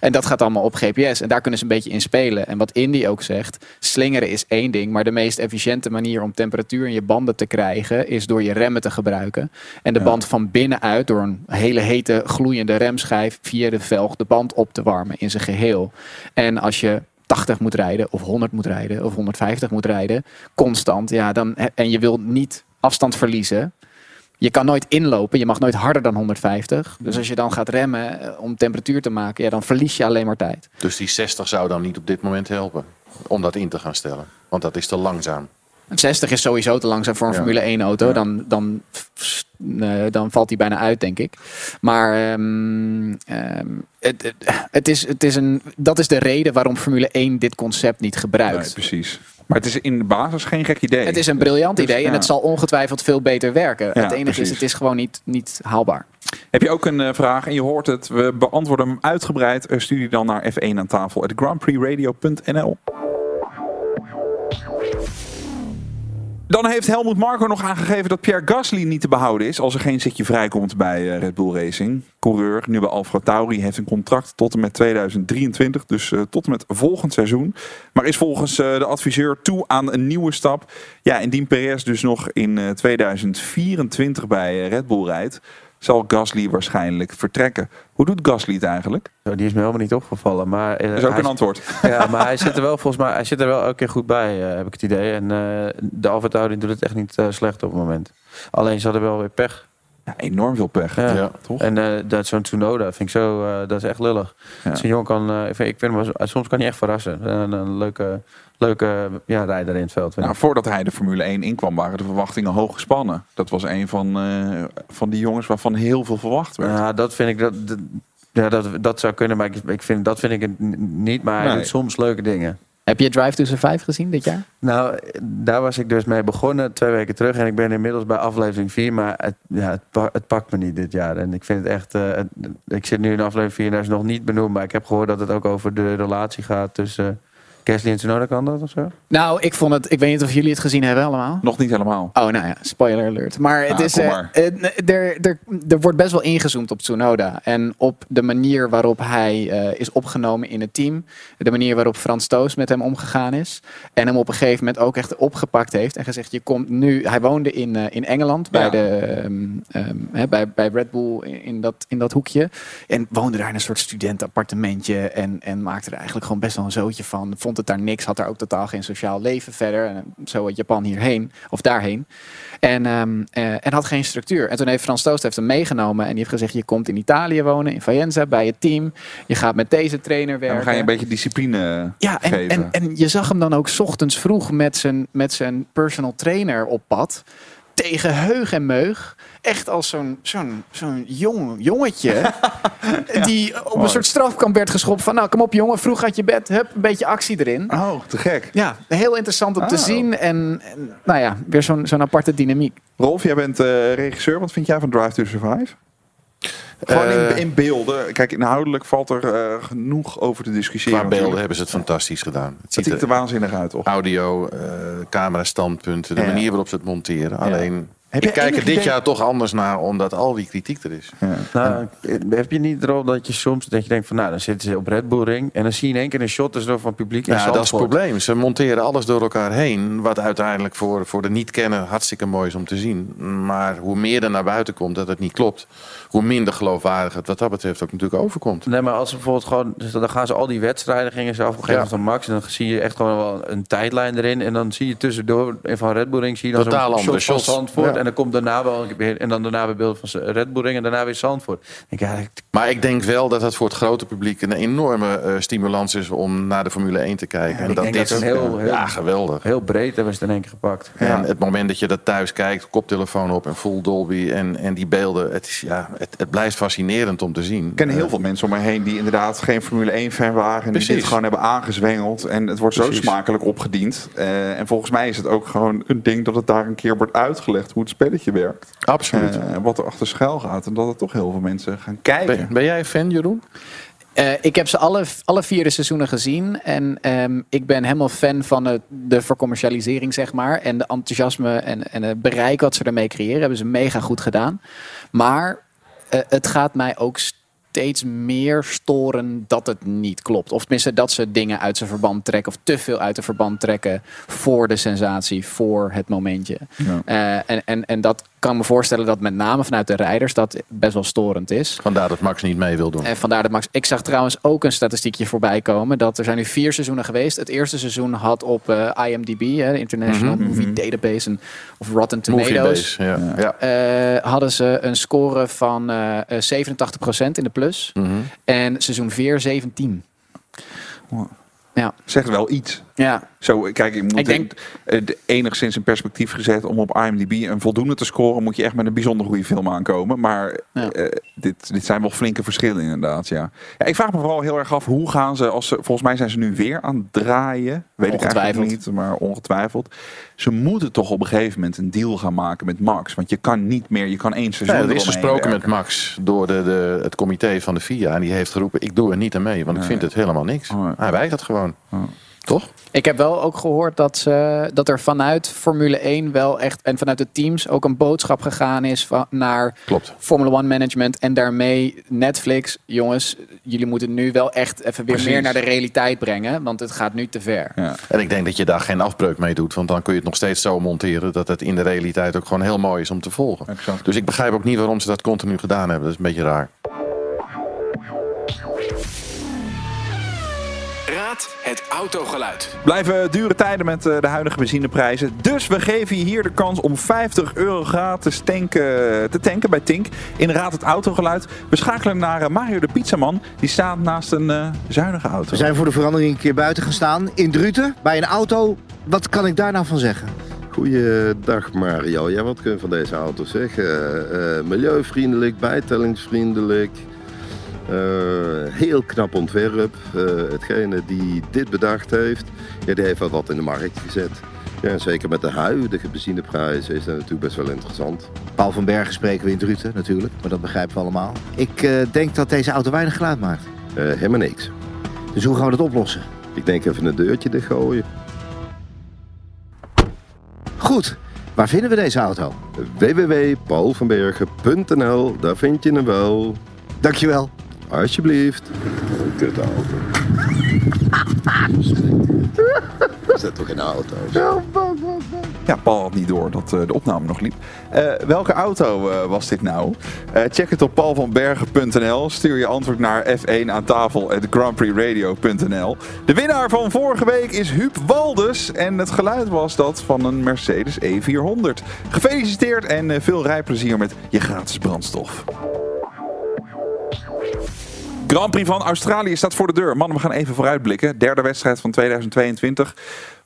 En dat gaat allemaal op GPS. En daar kunnen ze een beetje in spelen. En wat Indy ook zegt, slingeren is één ding. Maar de meest efficiënte manier om temperatuur in je banden te krijgen... is door je remmen te gebruiken. En de Ja. band van binnenuit door een hele hete gloeiende remschijf... via de velg de band op te warmen in zijn geheel. En als je 80 moet rijden of 100 moet rijden of 150 moet rijden... constant, ja, dan, en je wil niet afstand verliezen... Je kan nooit inlopen, je mag nooit harder dan 150. Dus als je dan gaat remmen eh, om temperatuur te maken, ja, dan verlies je alleen maar tijd. Dus die 60 zou dan niet op dit moment helpen om dat in te gaan stellen. Want dat is te langzaam. 60 is sowieso te langzaam voor een Ja. Formule 1 auto. Dan, dan, eh, dan valt hij bijna uit, denk ik. Maar ehm, ehm, het, het, is, het is een, dat is de reden waarom Formule 1 dit concept niet gebruikt. Nee, precies. Maar het is in de basis geen gek idee. Het is een briljant Dus, idee en ja. het zal ongetwijfeld veel beter werken. Ja, het enige is, het is gewoon niet, niet haalbaar. Heb je ook een eh, vraag en je hoort het, we beantwoorden hem uitgebreid. Eh, stuur die dan naar F1 aan tafel at grandprixradio.nl. Dan heeft Helmut Marko nog aangegeven dat Pierre Gasly niet te behouden is als er geen zitje vrijkomt bij eh, Red Bull Racing. Coureur, nu bij Alfa Tauri, heeft een contract tot en met 2023, dus eh, tot en met volgend seizoen. Maar is volgens eh, de adviseur toe aan een nieuwe stap. Ja, indien Perez dus nog in eh, 2024 bij Red Bull rijdt, zal Gasly waarschijnlijk vertrekken. Hoe doet Gasly het eigenlijk? Zo, die is me helemaal niet opgevallen. Maar, eh, Dat is ook een antwoord. <laughs> Ja, maar hij zit er wel volgens mij hij zit er wel elke keer goed bij, eh, heb ik het idee. En eh, de Alfa doet het echt niet slecht op het moment. Alleen ze hadden wel weer pech. Ja, enorm veel pech. Ja. Ja. Toch? En eh, dat zo'n Tsunoda vind ik zo, eh, dat is echt lullig. Ja. Zo'n jongen kan, eh, ik vind, ik vind hem, soms kan hij echt verrassen. Een, een leuke, leuke ja, rijder in het veld. Nou, voordat hij de Formule 1 inkwam, waren de verwachtingen hoog gespannen. Dat was een van, eh, van die jongens waarvan heel veel verwacht werd. Ja, dat vind ik dat, dat- ja, dat, dat zou kunnen, maar ik, ik vind, dat vind ik niet. Maar hij Nee. doet soms leuke dingen. Heb je Drive to Survive gezien dit jaar? Nou, daar was ik dus mee begonnen twee weken terug. En ik ben inmiddels bij aflevering 4. Maar het, ja, het, het pakt me niet dit jaar. En ik vind het echt... eh, ik zit nu in aflevering 4 en dat is nog niet benoemd. Maar ik heb gehoord dat het ook over de relatie gaat tussen... En Tsunoda kan dat of zo? Nou, ik vond het. Ik weet niet of jullie het gezien hebben allemaal. Nog niet helemaal. Oh, nou ja, spoiler alert. Maar het Ah, is. kom eh, maar. eh, er, er, er wordt best wel ingezoomd op Tsunoda. En op de manier waarop hij eh, is opgenomen in het team. De manier waarop Frans Toos met hem omgegaan is. En hem op een gegeven moment ook echt opgepakt heeft. En gezegd: Je komt nu. Hij woonde in, eh, in Engeland bij, de, ehm, ehm, hè, bij, bij Red Bull in, in dat, in dat hoekje. En woonde daar in een soort studentenappartementje. En, en maakte er eigenlijk gewoon best wel een zootje van. Vond het daar niks. Had daar ook totaal geen sociaal leven verder. En zo uit Japan hierheen. Of daarheen. En, ehm, eh, en had geen structuur. En toen heeft Frans Toost heeft hem meegenomen. En die heeft gezegd: Je komt in Italië wonen, in Faenza, bij het team. Je gaat met deze trainer En werken. dan ga je een beetje discipline Ja, en, geven. en, en je zag hem dan ook 's ochtends vroeg met zijn, met zijn personal trainer op pad. Tegen heug en meug. Echt als zo'n zo'n zo'n jong jongetje. <laughs> die op een soort strafkamp werd geschopt. Van nou, kom op jongen, vroeg uit je bed. Hup, een beetje actie erin. Oh, te gek. Ja, heel interessant om te Oh. zien. En, en nou ja, weer zo'n zo'n aparte dynamiek. Rolf, jij bent eh, regisseur. Wat vind jij van Drive to Survive? Gewoon in, Eh, in beelden. Kijk, inhoudelijk valt er eh, genoeg over te discussiëren. Qua beelden natuurlijk. hebben ze het fantastisch gedaan. Het Het ziet ziet er er waanzinnig uit, toch? audio, eh camera standpunten, de Ja. manier waarop ze het monteren. Alleen, Heb ik kijk er dit idee- jaar toch anders naar, omdat al die kritiek er is. Nou, heb je niet erop dat je soms dat je denkt van... Nou, dan zitten ze op Red Bull Ring. En dan zie je in één keer een shot dus van publiek Ja, dat is het probleem. Ze monteren alles door elkaar heen. Wat uiteindelijk voor, voor de niet-kenner hartstikke mooi is om te zien. Maar hoe meer er naar buiten komt dat het niet klopt, hoe minder geloofwaardig het wat dat betreft ook natuurlijk overkomt. Nee, maar als ze bijvoorbeeld gewoon... Dus dan gaan ze al die wedstrijden, gingen ze afgegeven Ja. van Max. En dan zie je echt gewoon wel een tijdlijn erin. En dan zie je tussendoor en van Red Bull Ring... zie je dan Totaal zo'n shot van. Zandvoort. Ja. En dan komt daarna wel een. En dan daarna weer beelden van Red Bull Ring. En daarna weer Zandvoort. Ik, ja, ik- Maar ik denk wel dat het voor het grote publiek een enorme eh, stimulans is om naar de Formule 1 te kijken. En ik dat denk dit dat het heel- heel- ja, geweldig. heel breed hebben ze het in één keer gepakt. En het moment dat je dat thuis kijkt, koptelefoon op en full Dolby en, en die beelden, het, is, ja, het, het blijft fascinerend om te zien. Ik ken heel veel mensen om me heen die inderdaad geen Formule 1 fan waren. En die dit gewoon hebben aangezwengeld. En het wordt zo smakelijk opgediend. Eh, en volgens mij is het ook gewoon een ding dat het daar een keer wordt uitgelegd hoe het spelletje werkt. Absoluut. Eh, wat er achter schuil gaat. En dat er toch heel veel mensen gaan kijken. Ben, ben jij een fan, Jeroen? Eh, ik heb ze alle, alle vier de seizoenen gezien. En ehm, ik ben helemaal fan van het, de vercommercialisering, zeg maar. En de enthousiasme en, en het bereik wat ze ermee creëren. Hebben ze mega goed gedaan. Maar eh, het gaat mij ook steeds meer storen dat het niet klopt. Of tenminste dat ze dingen uit zijn verband trekken. Of te veel uit de verband trekken voor de sensatie, voor het momentje. Ja. Eh, en, en, en dat kan me voorstellen dat met name vanuit de rijders dat best wel storend is. Vandaar dat Max niet mee wil doen. En vandaar dat Max. Ik zag trouwens ook een statistiekje voorbij komen. Dat er zijn nu vier seizoenen geweest. Het eerste seizoen had op eh, IMDb, hè, de International Mhm. Movie Database, en, of Rotten Tomatoes. Moviebase, ja. ja. eh, hadden ze een score van eh eh, 87% in de plus. Mhm. En seizoen 4 17. Ja. Zegt wel iets. Ja. Zo, kijk, ik moet Ik denk- eh, de- enigszins in perspectief gezet om op IMDb een voldoende te scoren, moet je echt met een bijzonder goede film aankomen. Maar Ja. eh, dit, dit zijn wel flinke verschillen inderdaad, ja. ja. Ik vraag me vooral heel erg af, hoe gaan ze, als ze, volgens mij zijn ze nu weer aan het draaien. Weet ik eigenlijk niet, maar ongetwijfeld. Ze moeten toch op een gegeven moment een deal gaan maken met Max. Want je kan niet meer, je kan één seizoen Ja, er is gesproken met. Max door de, de, het comité van de FIA. En die heeft geroepen, ik doe er niet aan mee, want ik vind het helemaal niks. Hij weigert gewoon. Toch? Ik heb wel ook gehoord dat, ze, dat er vanuit Formule 1 wel echt en vanuit de teams ook een boodschap gegaan is van, naar Klopt. Formula 1 management en daarmee Netflix. Jongens, jullie moeten nu wel echt even weer Precies. meer naar de realiteit brengen, want het gaat nu te ver. En ik denk dat je daar geen afbreuk mee doet. Want dan kun je het nog steeds zo monteren dat het in de realiteit ook gewoon heel mooi is om te volgen. Dus ik begrijp ook niet waarom ze dat continu gedaan hebben. Dat is een beetje raar. Het autogeluid. Blijven dure tijden met eh, de huidige benzineprijzen. Dus we geven je hier de kans om 50 euro gratis tanken, te tanken bij Tink. In Raad het Autogeluid. We schakelen naar eh, Mario de Pizzaman. Die staat naast een eh, zuinige auto. We zijn voor de verandering een keer buiten gaan staan. In Druten, bij een auto. Wat kan ik daar nou van zeggen? Goeiedag Mario. Ja, wat kun je van deze auto zeggen? Eh, milieuvriendelijk, bijtellingsvriendelijk. Eh, heel knap ontwerp. Eh, hetgene die dit bedacht heeft, ja, die heeft wel wat in de markt gezet. Ja, en zeker met de huidige benzineprijzen is dat natuurlijk best wel interessant. Paul van Bergen spreken we in Druten natuurlijk. Maar dat begrijpen we allemaal. Ik eh, denk dat deze auto weinig geluid maakt. Helemaal niks. Dus hoe gaan we dat oplossen? Ik denk even een deurtje dichtgooien. Goed, waar vinden we deze auto? www.paulvanbergen.nl, daar vind je hem wel. Dankjewel. Alsjeblieft. Kut auto. <laughs> Dat toch geen auto? Ja, Paul had niet door dat eh, de opname nog liep. Eh, welke auto eh, was dit nou? Check het op paulvanbergen.nl. Stuur je antwoord naar F1 aan tafel. De winnaar van vorige week is Huub Waldes. En het geluid was dat van een Mercedes E400. Gefeliciteerd en veel rijplezier met je gratis brandstof. Grand Prix van Australië staat voor de deur. Mannen, we gaan even vooruitblikken. Derde wedstrijd van 2022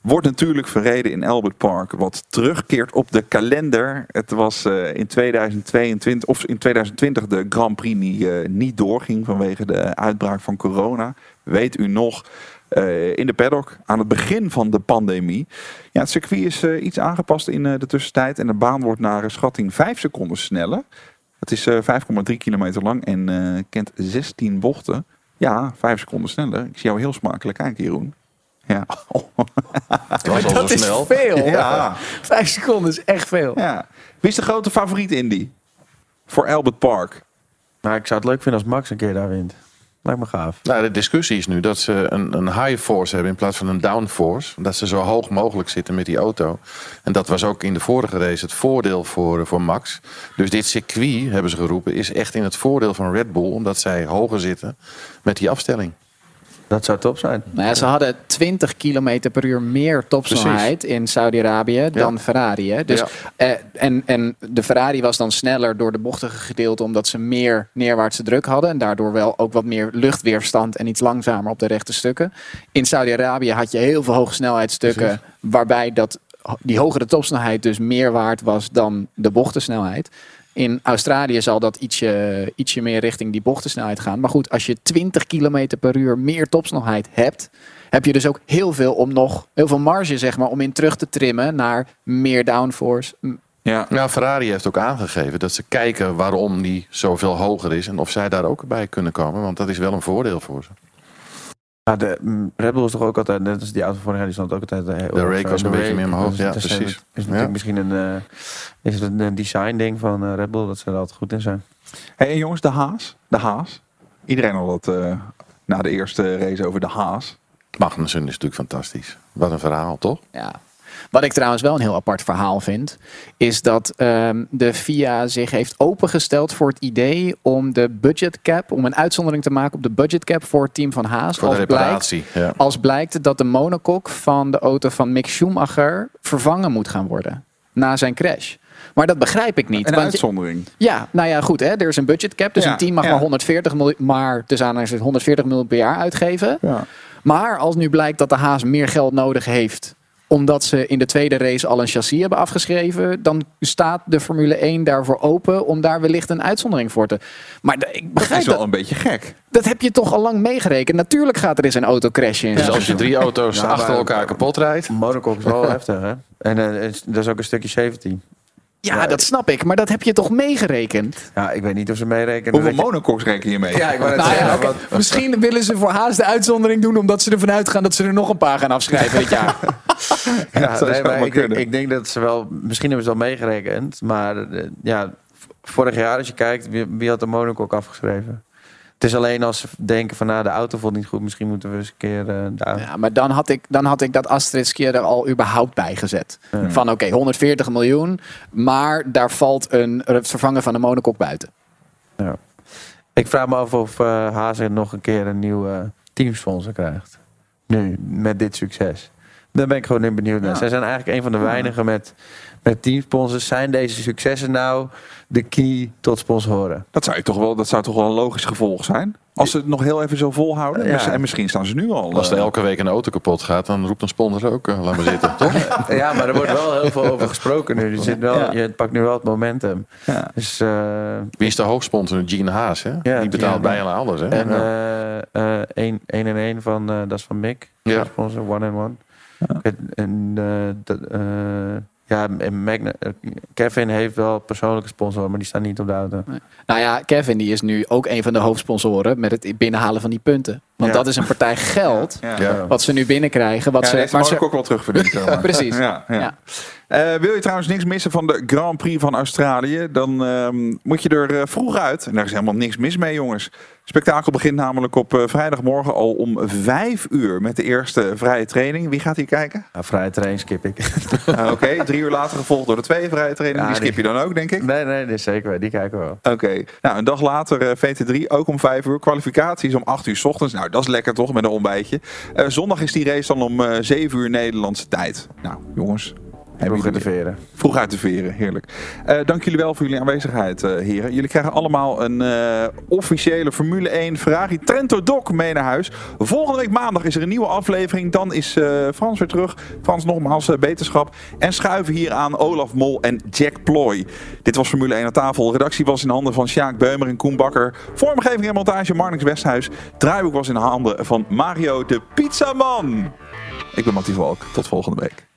wordt natuurlijk verreden in Albert Park. Wat terugkeert op de kalender. Het was eh, in 2022 of in 2020 de Grand Prix die eh, niet doorging vanwege de uitbraak van corona. Weet u nog? eh, in de paddock aan het begin van de pandemie. Ja, het circuit is iets aangepast in de tussentijd en de baan wordt naar schatting 5 seconden sneller. Het is eh, 5,3 kilometer lang en eh, kent 16 bochten. Ja, 5 seconden sneller. Ik zie jou heel smakelijk kijken, Jeroen. Ja. <laughs> was al dat zo is snel. veel. Ja. Vijf seconden is echt veel. ja. Wie is de grote favoriet in die? Voor Albert Park. Maar ik zou het leuk vinden als Max een keer daar wint. Lijkt me gaaf. Nou, de discussie is nu dat ze een, een high force hebben in plaats van een down force. Dat ze zo hoog mogelijk zitten met die auto. En dat was ook in de vorige race het voordeel voor, voor Max. Dus dit circuit, hebben ze geroepen, is echt in het voordeel van Red Bull. Omdat zij hoger zitten met die afstelling. Dat zou top zijn. Nou ja, ze hadden 20 km per uur meer topsnelheid in Saudi-Arabië dan Ferrari. Hè? Dus, Ja. eh, en, en de Ferrari was dan sneller door de bochtige gedeelte omdat ze meer neerwaartse druk hadden. En daardoor wel ook wat meer luchtweerstand en iets langzamer op de rechte stukken. In Saudi-Arabië had je heel veel hoge snelheidsstukken waarbij dat, die hogere topsnelheid dus meer waard was dan de bochtensnelheid. In Australië zal dat ietsje, ietsje meer richting die bochtensnelheid gaan. Maar goed, als je 20 km per uur meer topsnelheid hebt, heb je dus ook heel veel om nog, heel veel marge zeg maar, om in terug te trimmen naar meer downforce. Ja. Nou, Ferrari heeft ook aangegeven dat ze kijken waarom die zoveel hoger is. En of zij daar ook bij kunnen komen. Want dat is wel een voordeel voor ze. Ja, de mm, Red Bull is toch ook altijd, net als die auto vorig jaar, die stond ook altijd... eh, heel De erg rake was een De beetje meer in mijn hoofd. Dus Ja, het is, precies. Het is natuurlijk Ja. misschien een, eh, is het een design ding van eh, Red Bull, dat ze er altijd goed in zijn. Hey, en jongens, de Haas. De Haas. Iedereen had het eh, na de eerste race over de Haas. Magnussen is natuurlijk fantastisch. Wat een verhaal, toch? Ja. Wat ik trouwens wel een heel apart verhaal vind, is dat ehm, de FIA zich heeft opengesteld voor het idee om de budget cap, om een uitzondering te maken op de budget cap voor het team van Haas. Voor de als blijkt. Ja. als blijkt dat de monocoque van de auto van Mick Schumacher vervangen moet gaan worden na zijn crash. Maar dat begrijp ik niet. Een want je- uitzondering. ja, nou ja, goed. Hè, er is een budget cap. Dus Ja, een team mag ja. maar 140 miljoen, maar dus aan 140 miljoen per jaar uitgeven. Ja. Maar als nu blijkt dat de Haas meer geld nodig heeft omdat ze in de tweede race al een chassis hebben afgeschreven, dan staat de Formule 1 daarvoor open om daar wellicht een uitzondering voor te. Maar ik Dat begrijp is dat. wel een beetje gek. Dat heb je toch al lang meegerekend. Natuurlijk gaat er eens een auto crashen. in Dus als je drie auto's Ja, achter elkaar kapot rijdt. Monaco is wel <laughs> heftig, hè? En eh, is- dat is ook een stukje safety. Ja, dat snap ik. Maar dat heb je toch meegerekend? Ja, ik weet niet of ze meerekenen. Hoeveel monocoques reken je mee? Ja, ik Nou ja, wat- Misschien willen ze voor Haas de uitzondering doen omdat ze ervan uitgaan dat ze er nog een paar gaan afschrijven dit jaar. <laughs> Ja, dat zou nee, maar ik, denk, kunnen. ik denk dat ze wel... Misschien hebben ze wel meegerekend. Maar eh, ja, vorig jaar als je kijkt, wie, wie had de Monaco afgeschreven? Het is alleen als ze denken van, nou, de auto vond niet goed. Misschien moeten we eens een keer eh, daar... Ja, maar dan had ik, dan had ik dat Astrid Skier er al überhaupt bij gezet. Van oké, 140 miljoen, maar daar valt een, het vervangen van een monokok buiten. Ja. Ik vraag me af of eh Hazen nog een keer een nieuwe teamsponsor krijgt. Nu, met dit succes. Daar ben ik gewoon in benieuwd naar. Ja. Zij zijn eigenlijk een van de weinigen met, met teamsponsors. Zijn deze successen nou de key tot sponsoren? Dat zou, je toch wel, dat zou toch wel een logisch gevolg zijn? Als ze het nog heel even zo volhouden. Ja. En misschien staan ze nu al. Als er eh, elke week een auto kapot gaat, dan roept een sponsor ook, eh, laat maar zitten, <laughs> toch? Ja, maar er wordt wel heel veel over gesproken nu. Je, zit wel, Ja. je pakt nu wel het momentum. Ja. Dus, eh, Wie is de hoofdsponsor? Gene Haas, hè? Ja, Die betaalt ja. bijna alles, hè? en Ja. eh, eh, 1 1 en 1 van, eh, dat is van Mick. Ja. Sponsor, one and one. En, eh, dat, eh, ja, Magna, Kevin heeft wel persoonlijke sponsor, maar die staan niet op de auto. Nou ja, Kevin die is nu ook een van de hoofdsponsoren met het binnenhalen van die punten. Want Ja. dat is een partij geld ja. Ja. wat ze nu binnenkrijgen. Wat Ja, ze, maar ze, ook wel <laughs> maar. Precies. Ja, Eh, wil je trouwens niks missen van de Grand Prix van Australië? Dan ehm, moet je er eh, vroeg uit. En daar is helemaal niks mis mee, jongens. Spektakel begint namelijk op eh, vrijdagmorgen al om vijf uur met de eerste vrije training. Wie gaat hier kijken? Ja, vrije train skip ik. <laughs> Ah, Oké, drie uur later gevolgd door de twee vrije trainingen. Ja, die skip je dan ook, denk ik. nee, nee, nee, zeker. Die kijken we wel. Oké, nou een dag later eh, VT3, ook om 5 uur. Kwalificatie is om 8 uur 's ochtends. Nou, dat is lekker toch, met een ontbijtje. Zondag is die race dan om 7 uur Nederlandse tijd. Nou, jongens. Vroeg in de veren. Vroeg uit de veren, heerlijk. Eh, dank jullie wel voor jullie aanwezigheid, eh, heren. Jullie krijgen allemaal een eh, officiële Formule 1 Ferrari Trento Doc mee naar huis. Volgende week maandag is er een nieuwe aflevering. Dan is Frans weer terug. Frans nogmaals beterschap. En schuiven hier aan Olaf Mol en Jack Ploy. Dit was Formule 1 aan tafel. Redactie was in handen van Sjaak Beumer en Koen Bakker. Vormgeving en montage Marnix Westhuis. Draaiboek was in handen van Mario de Pizzaman. Ik ben Mattie Valk. Tot volgende week.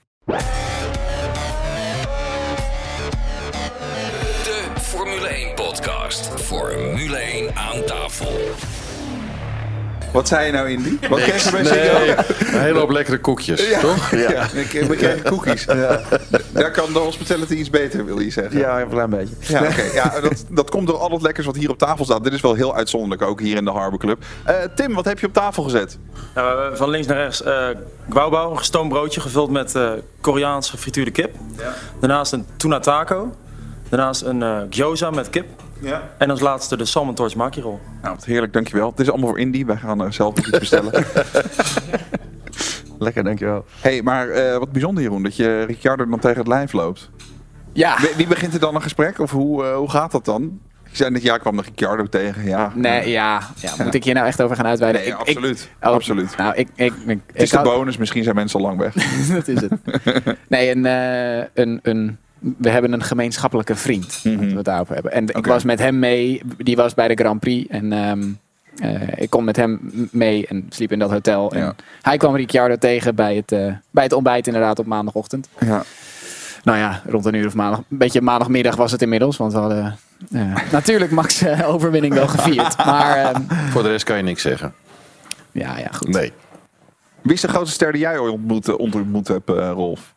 Formule 1 podcast. Formule 1 aan tafel. Wat zei je nou, Indy? Wat kreeg je bij Nee, Ziggo? een hele hoop lekkere koekjes, toch? Ja, ik- we kregen cookies. Daar kan de hospitality iets beter, wil je zeggen. Ja, een klein beetje. Ja, oké. ja dat, dat komt door al het lekkers wat hier op tafel staat. Dit is wel heel uitzonderlijk, ook hier in de Harbor Club. Eh, Tim, wat heb je op tafel gezet? Nou, we hebben van links naar rechts eh guaubao, een gestoomd broodje gevuld met eh Koreaans gefrituurde kip. Daarnaast een tuna taco. Daarnaast een eh gyoza met kip. Ja. En als laatste de salmon torch maki roll. Nou, heerlijk, dankjewel. Het is allemaal voor Indy. Wij gaan er zelf nog iets bestellen. <laughs> Lekker, dankjewel. hey, maar eh, wat bijzonder, Jeroen, dat je Ricciardo dan tegen het lijf loopt. ja. Wie, wie begint er dan een gesprek? Of hoe, eh, hoe gaat dat dan? Ik zei net, ja, ik kwam de Ricciardo tegen. Ja. Nee, ja, ja. Moet ik hier nou echt over gaan uitweiden? Nee, Ik- ik- absoluut. oh, absoluut. Nou, ik, ik, ik, Het is ik de had- bonus, misschien zijn mensen al lang weg. <laughs> dat is het. Nee, een, eh, een, een, we hebben een gemeenschappelijke vriend. Mhm. Laten we het daarover hebben. En ik was met hem mee. Die was bij de Grand Prix. En ehm, eh, ik kon met hem mee en sliep in dat hotel. En Ja. hij kwam Ricciardo tegen bij het, eh, bij het ontbijt inderdaad op maandagochtend. Ja. Nou ja, rond een uur of maandag. Een beetje maandagmiddag was het inmiddels. Want we hadden eh, <laughs> natuurlijk Max overwinning wel gevierd. <laughs> Maar ehm, Voor de rest kan je niks zeggen. ja, ja, goed. Nee. Wie is de grootste ster die jij ooit ontmoet, ontmoet hebt, eh, Rolf?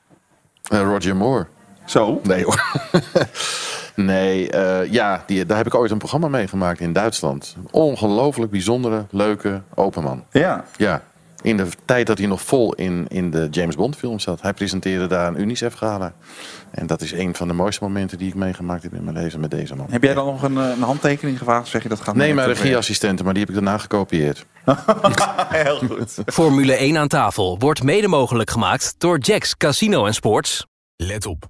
Eh, Roger Moore. Zo? Nee hoor. <laughs> nee, eh, ja, die, daar heb ik ooit een programma meegemaakt in Duitsland. Ongelooflijk bijzondere, leuke, open man. Ja. Ja, in de tijd dat hij nog vol in, in de James Bond film zat. Hij presenteerde daar een UNICEF gala. En dat is een van de mooiste momenten die ik meegemaakt heb in mijn leven met deze man. Heb jij dan nog een, eh, een handtekening gevraagd? Zeg je dat gaat Nee, mijn regieassistenten, maar die heb ik daarna gekopieerd. <laughs> Heel goed. <laughs> Formule 1 aan tafel wordt mede mogelijk gemaakt door Jacks Casino en Sports. Let op.